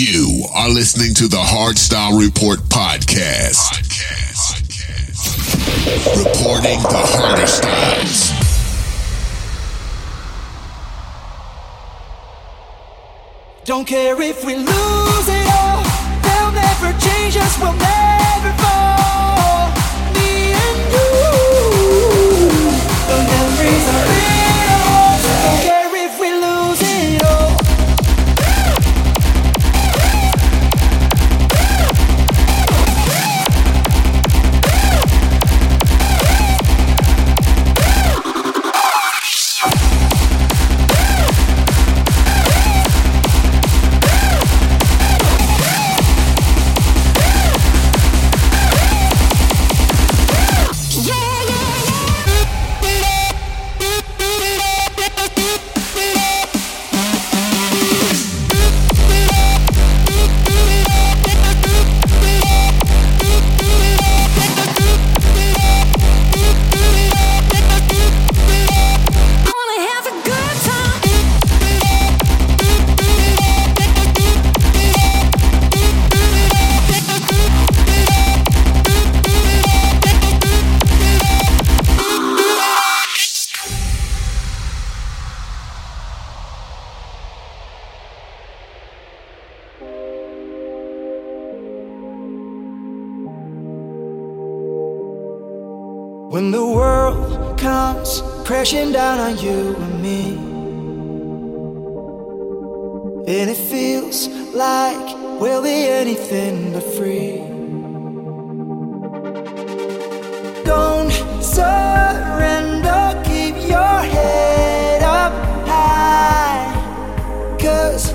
You are listening to the Hardstyle Report podcast. podcast. podcast. Reporting the harder styles. Don't care if we lose it all, they'll never change us, we'll never. crashing down on you and me. And it feels like we'll be anything but free. Don't surrender, keep your head up high. Cause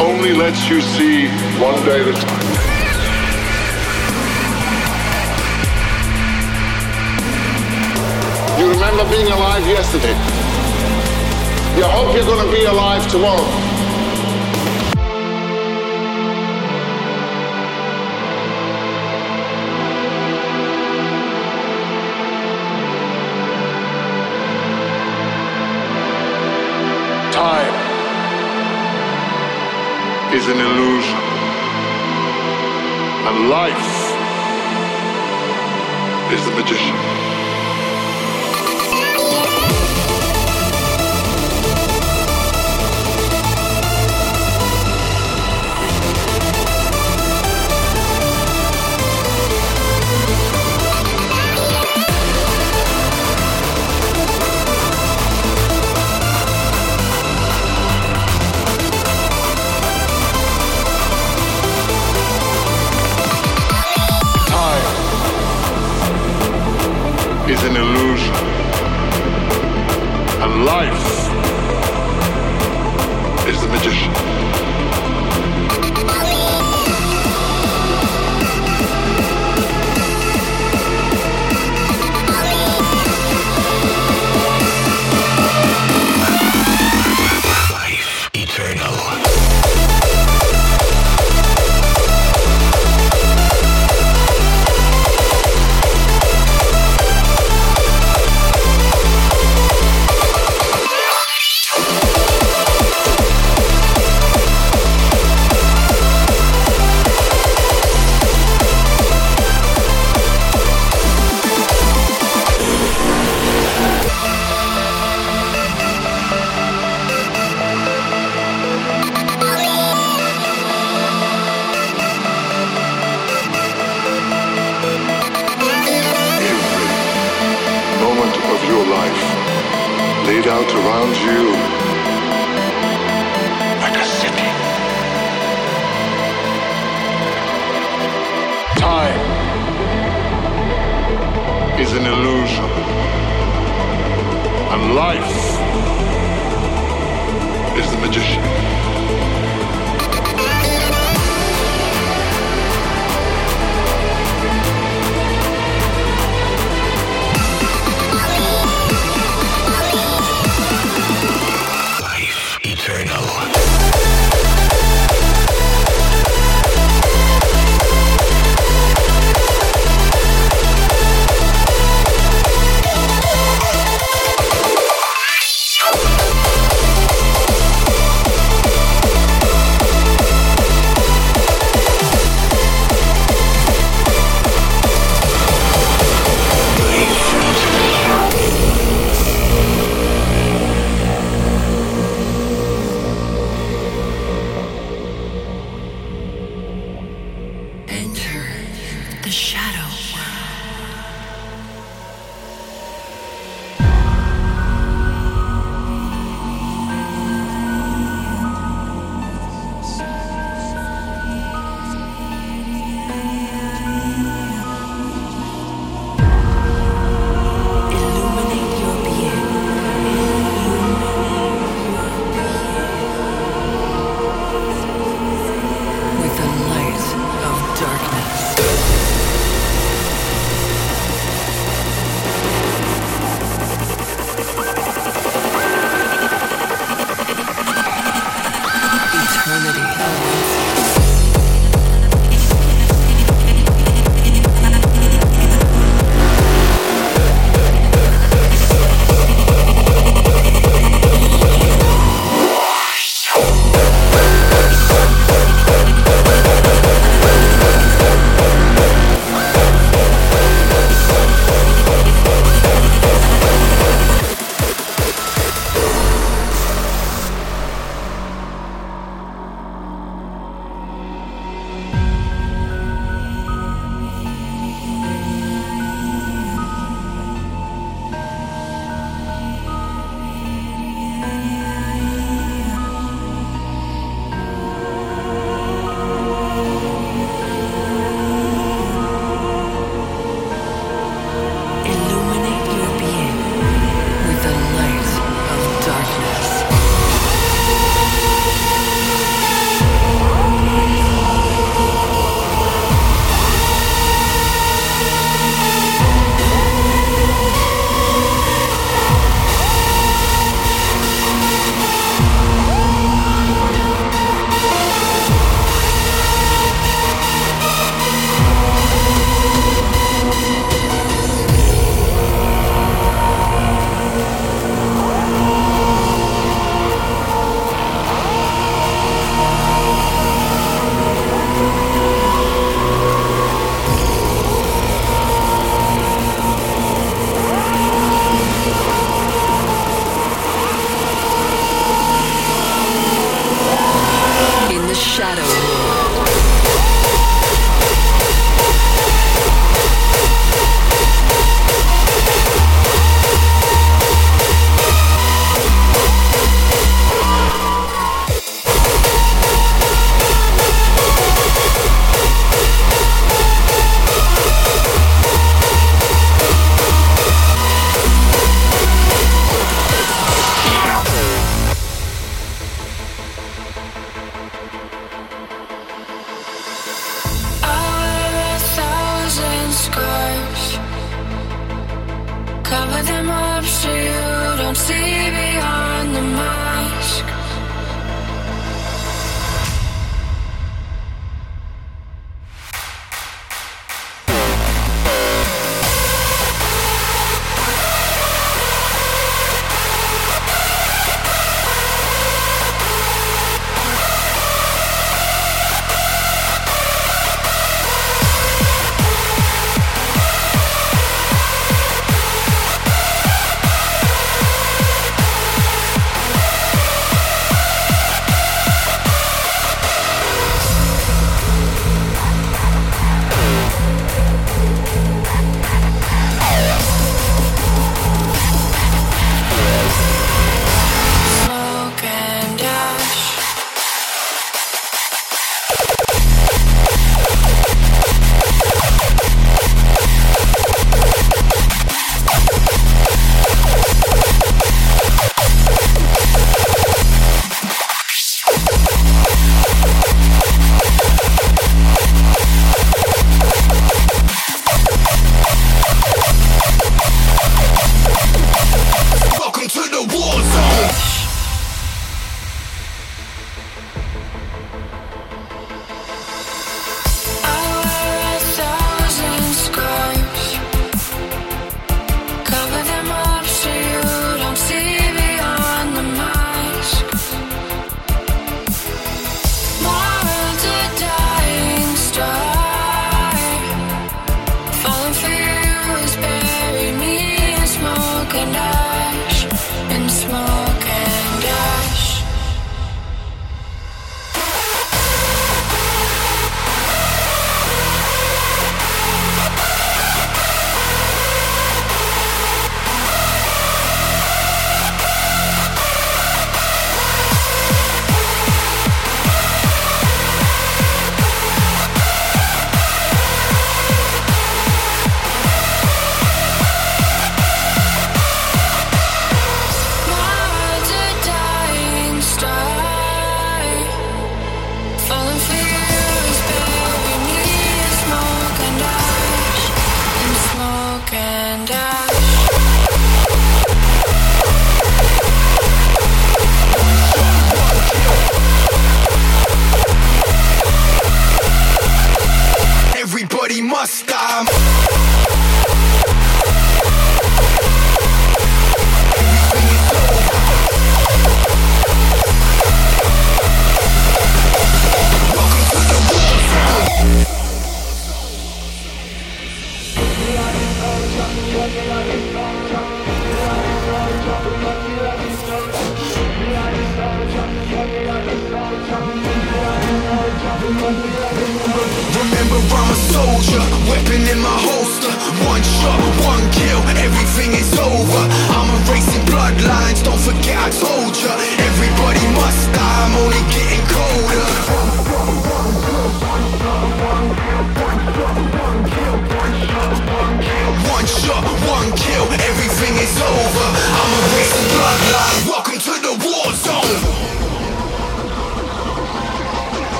only lets you see one day at a time. You remember being alive yesterday. You hope you're going to be alive tomorrow. Is an illusion. And life is the magician. Is an illusion. And life is the magician. Around you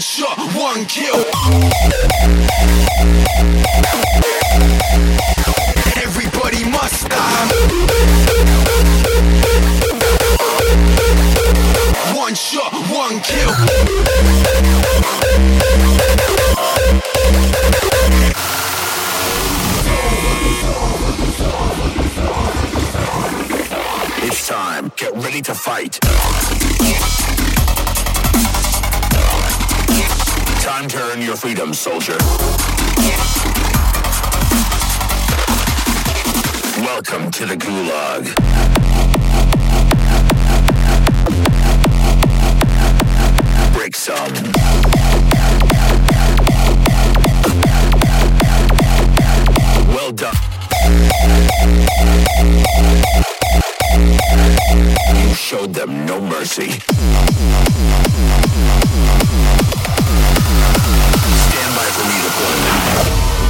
One shot, one kill. Everybody must die. One shot, one kill. It's time. Get ready to fight. Time to earn your freedom, soldier. Welcome to the gulag. Break some. well done. You showed them no mercy. Stand by for redeployment.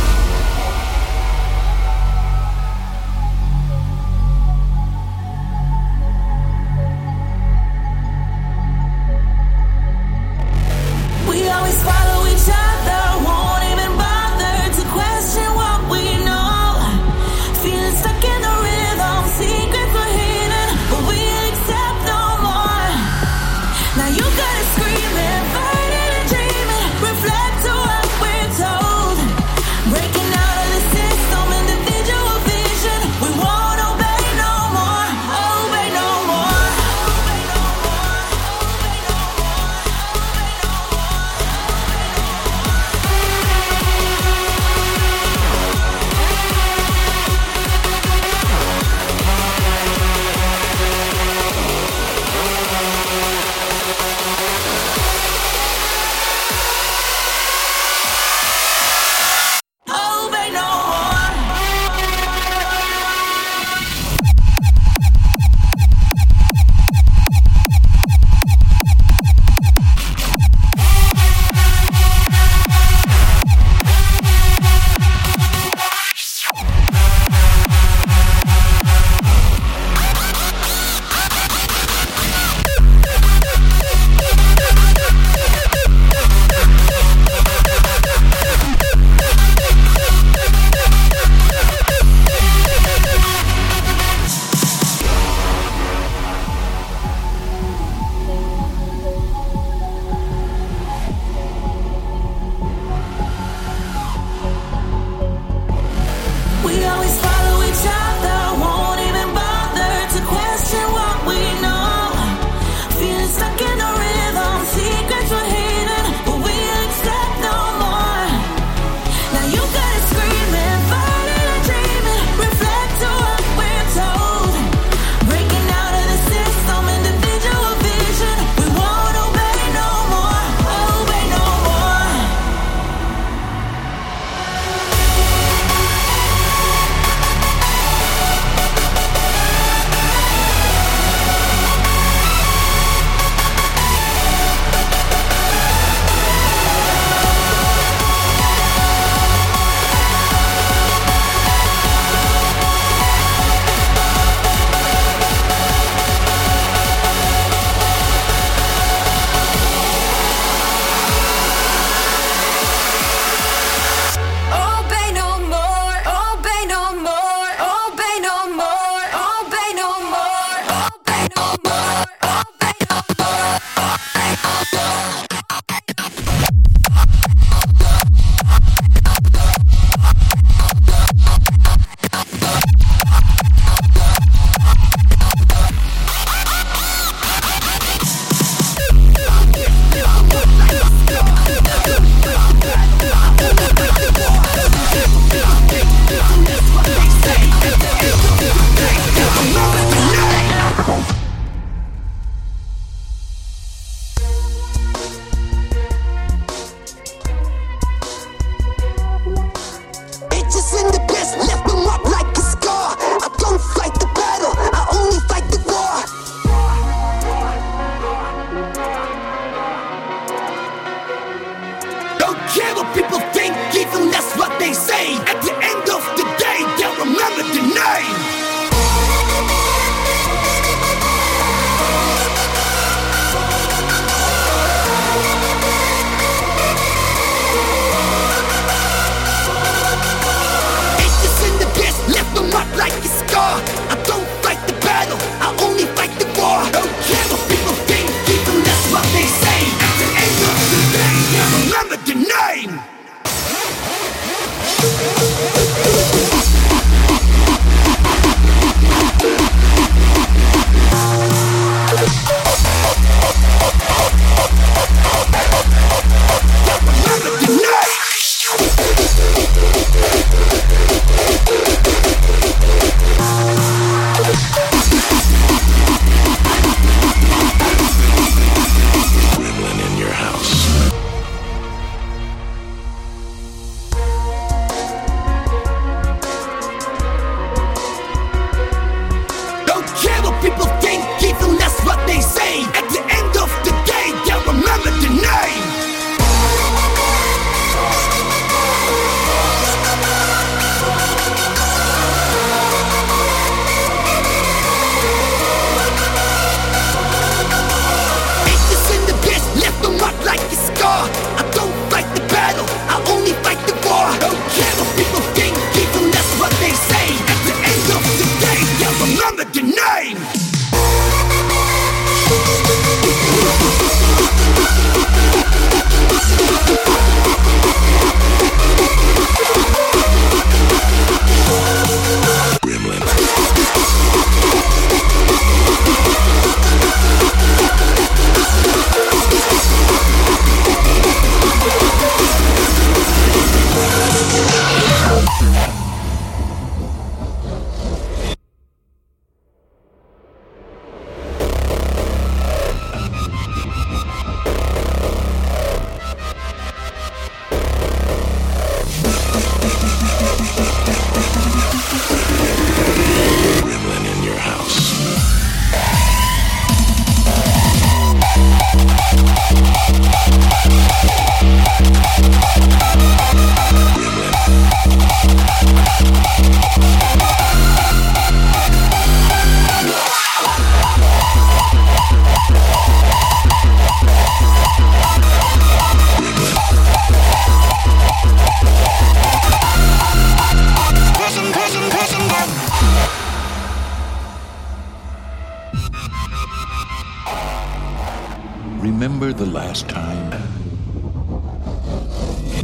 Remember the last time?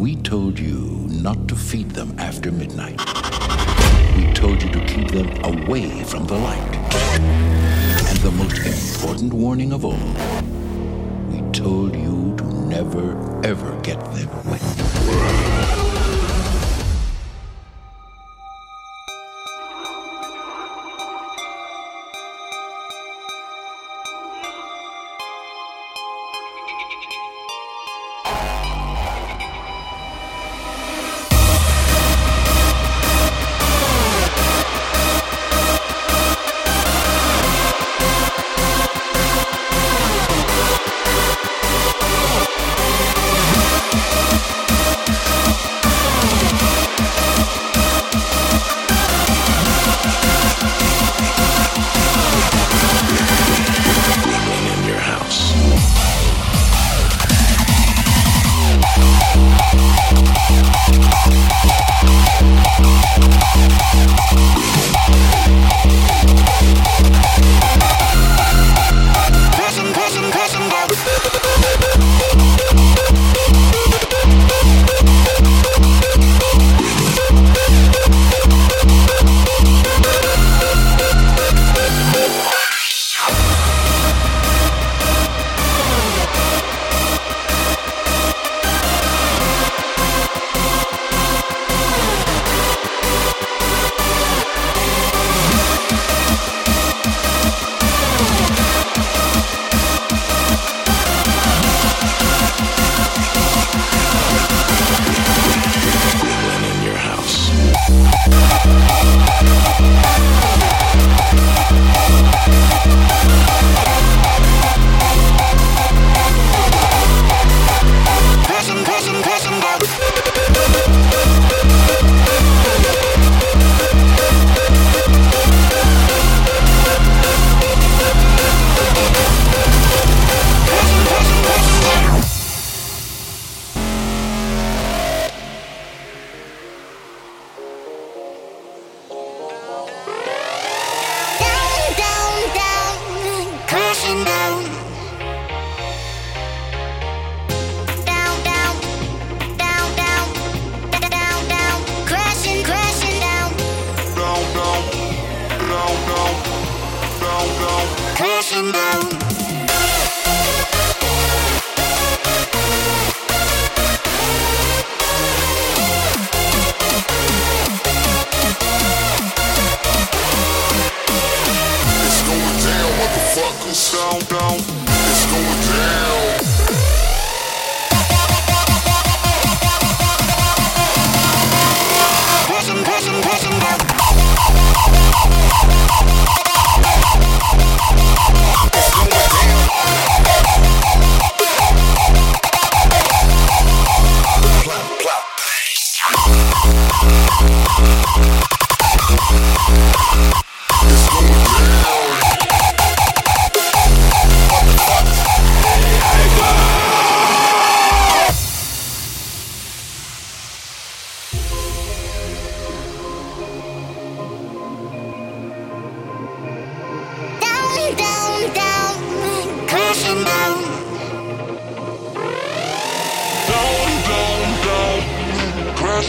We told you not to feed them after midnight. We told you to keep them away from the light. And the most important warning of all, we told you to never, ever get them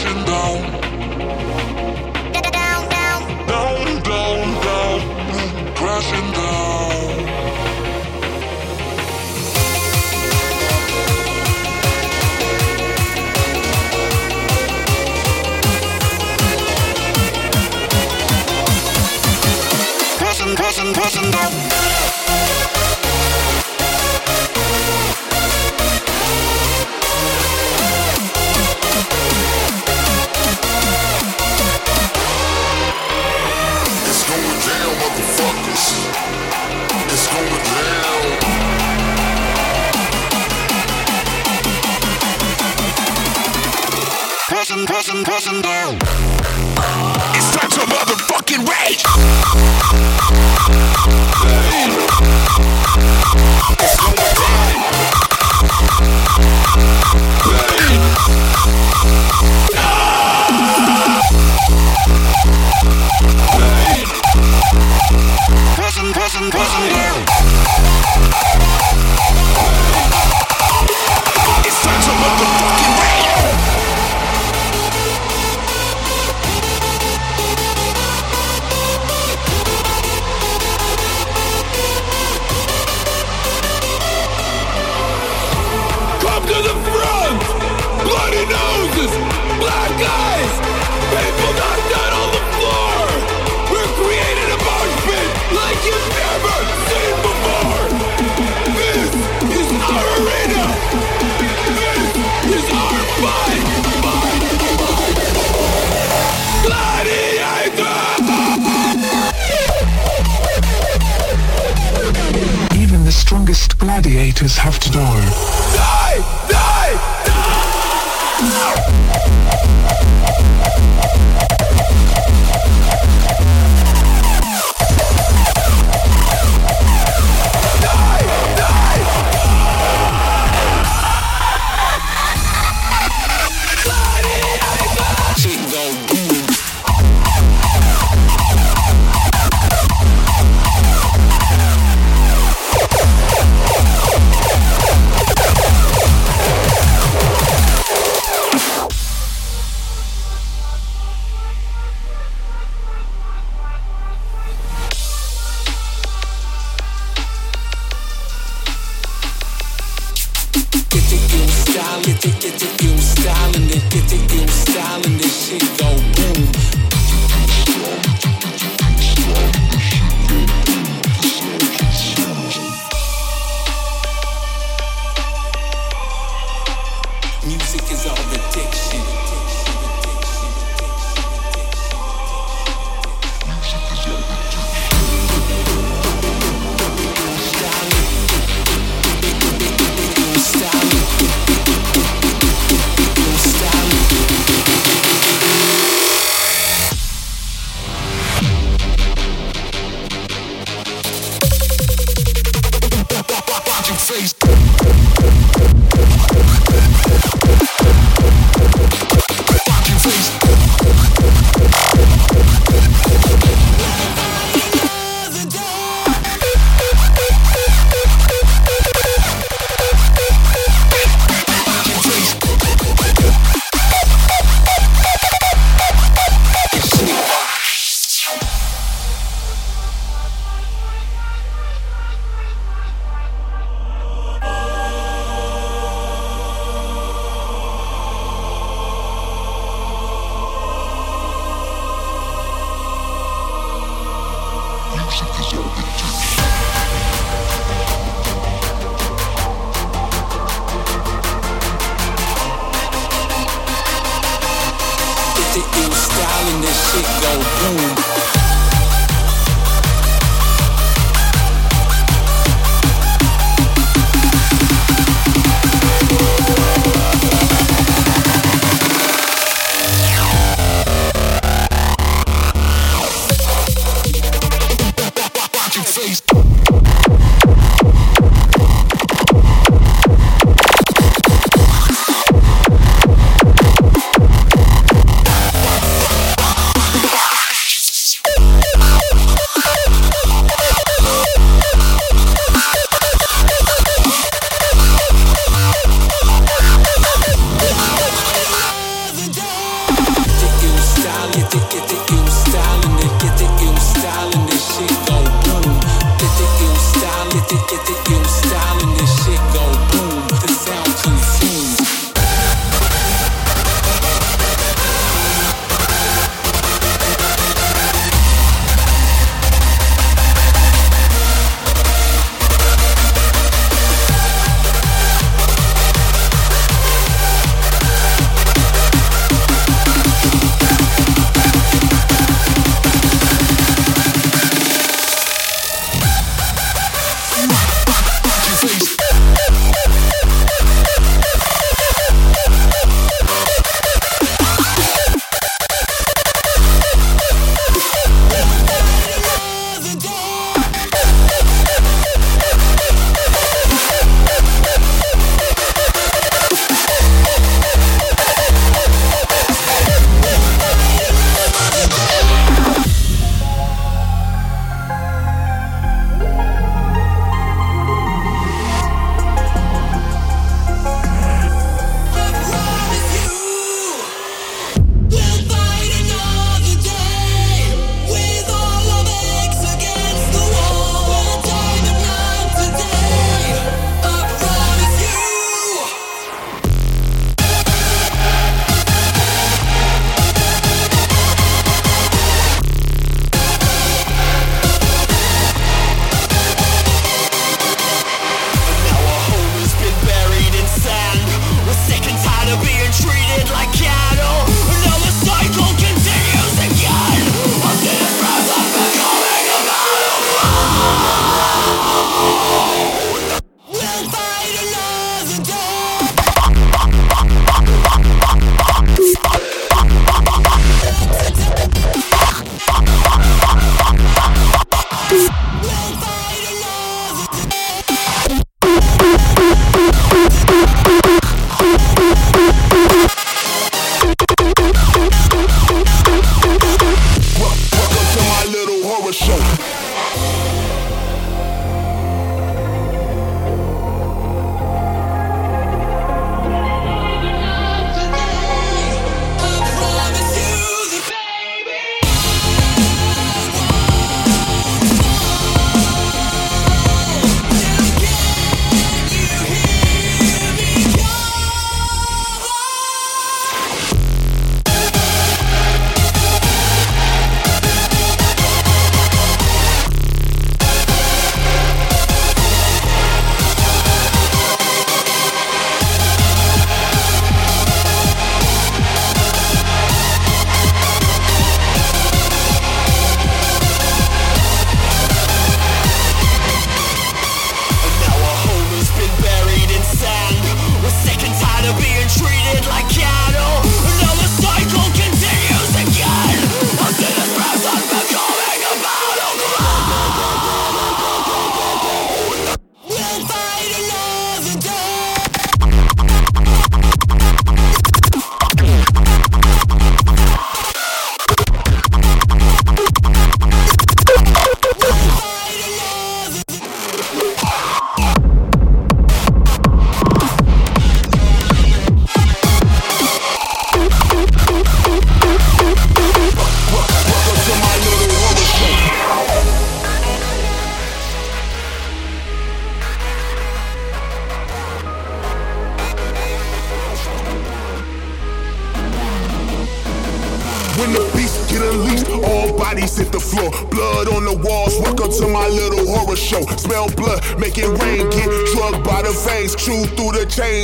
Crashing down. Passion, passion, passion, down. Strongest gladiators have to die. Die! Die! Shit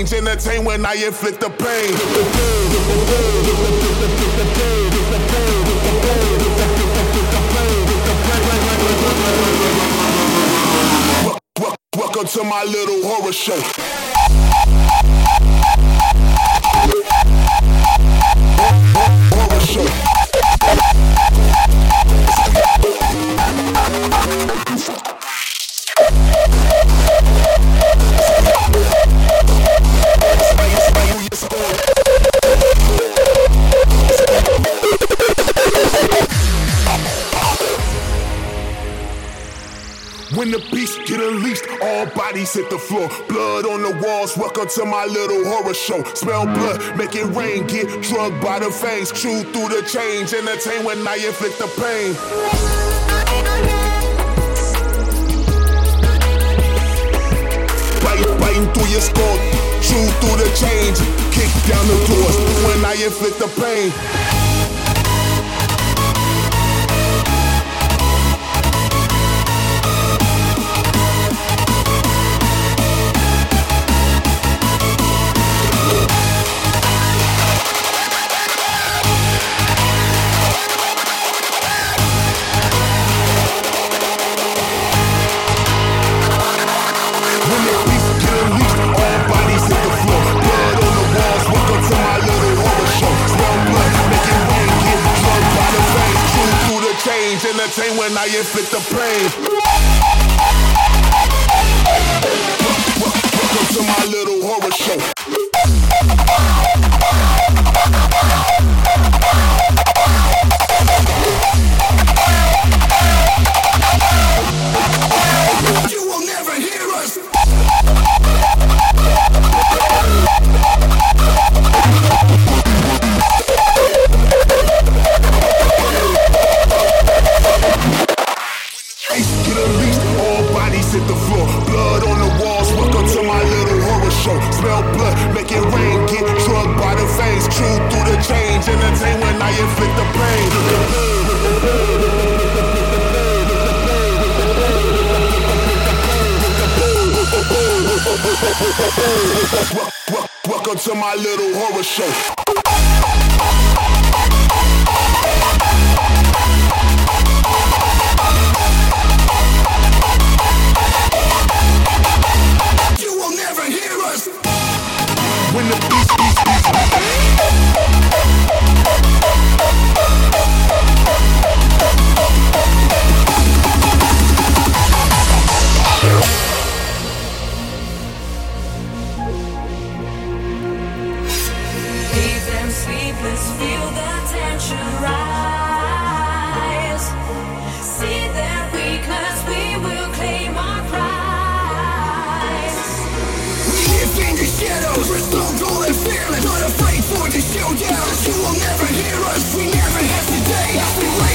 change. Entertain when I inflict the pain. Welcome to my little horror show. When the beast get unleashed, all bodies hit the floor. Blood on the walls, welcome to my little horror show. Smell blood, make it rain, get drugged by the fangs. Chew through the change, entertain when I inflict the pain. biting through your skull, chew through the change, kick down the doors when I inflict the pain. flip the Welcome to my little horror show. when the beast you will never hear us. We never have today. We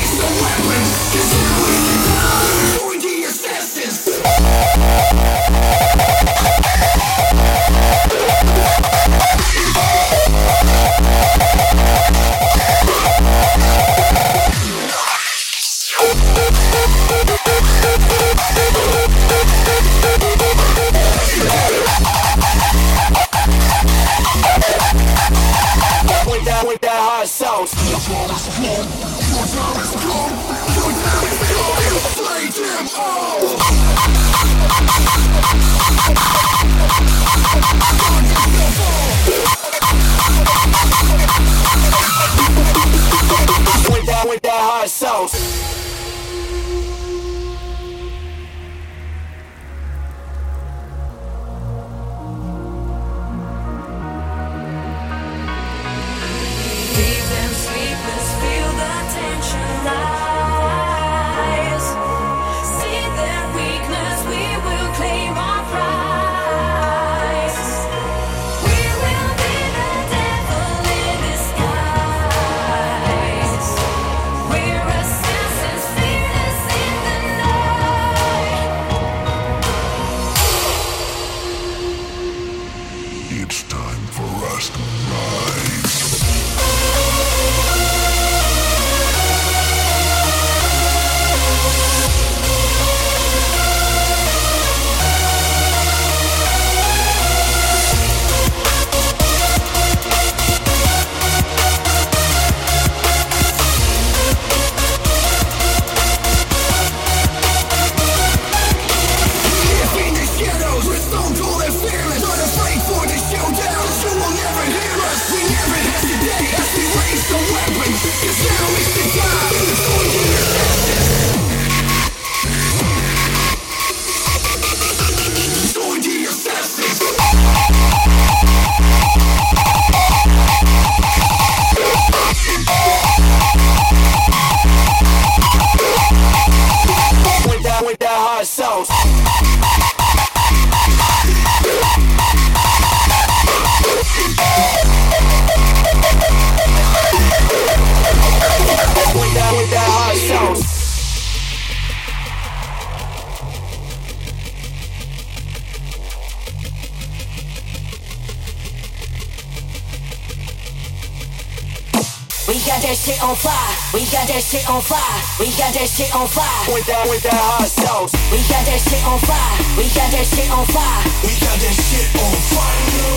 shit on fire. With that, with that hot sauce. We got that shit on fire. We got that shit on fire. We got that shit on fire.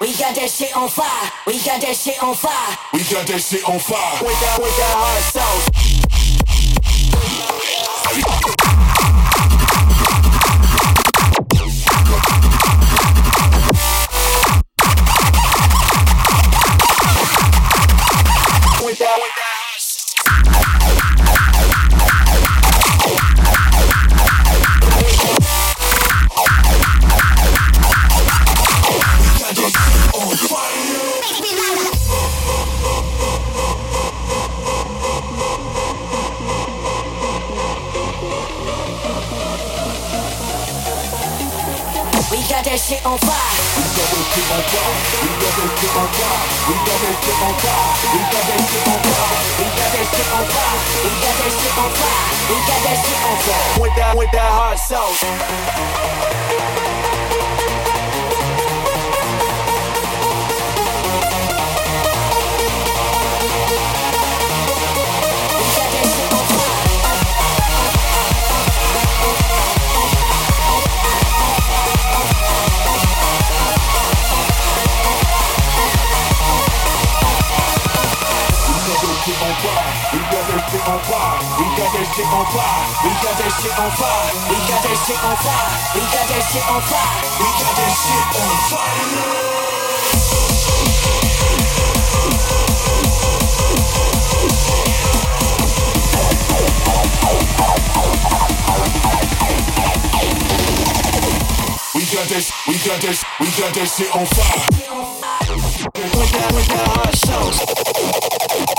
We got that shit on fire. We got that shit on fire. We got that shit on fire. With that, with that hot sauce. on fire. We double keep on fire. We double keep on fire. We double keep on fire. We got that shit on fire. We got that shit on fire. We got that shit on fire. We got that shit on fire. With that, with that hard sauce. Shit on fire. We got that shit on fire. We got that shit on fire. We got that shit on fire. We got that shit on fire. We got that shit on fire. We got that shit on fire. We got this, we got this, we got that shit on fire. With that, with that hot sauce.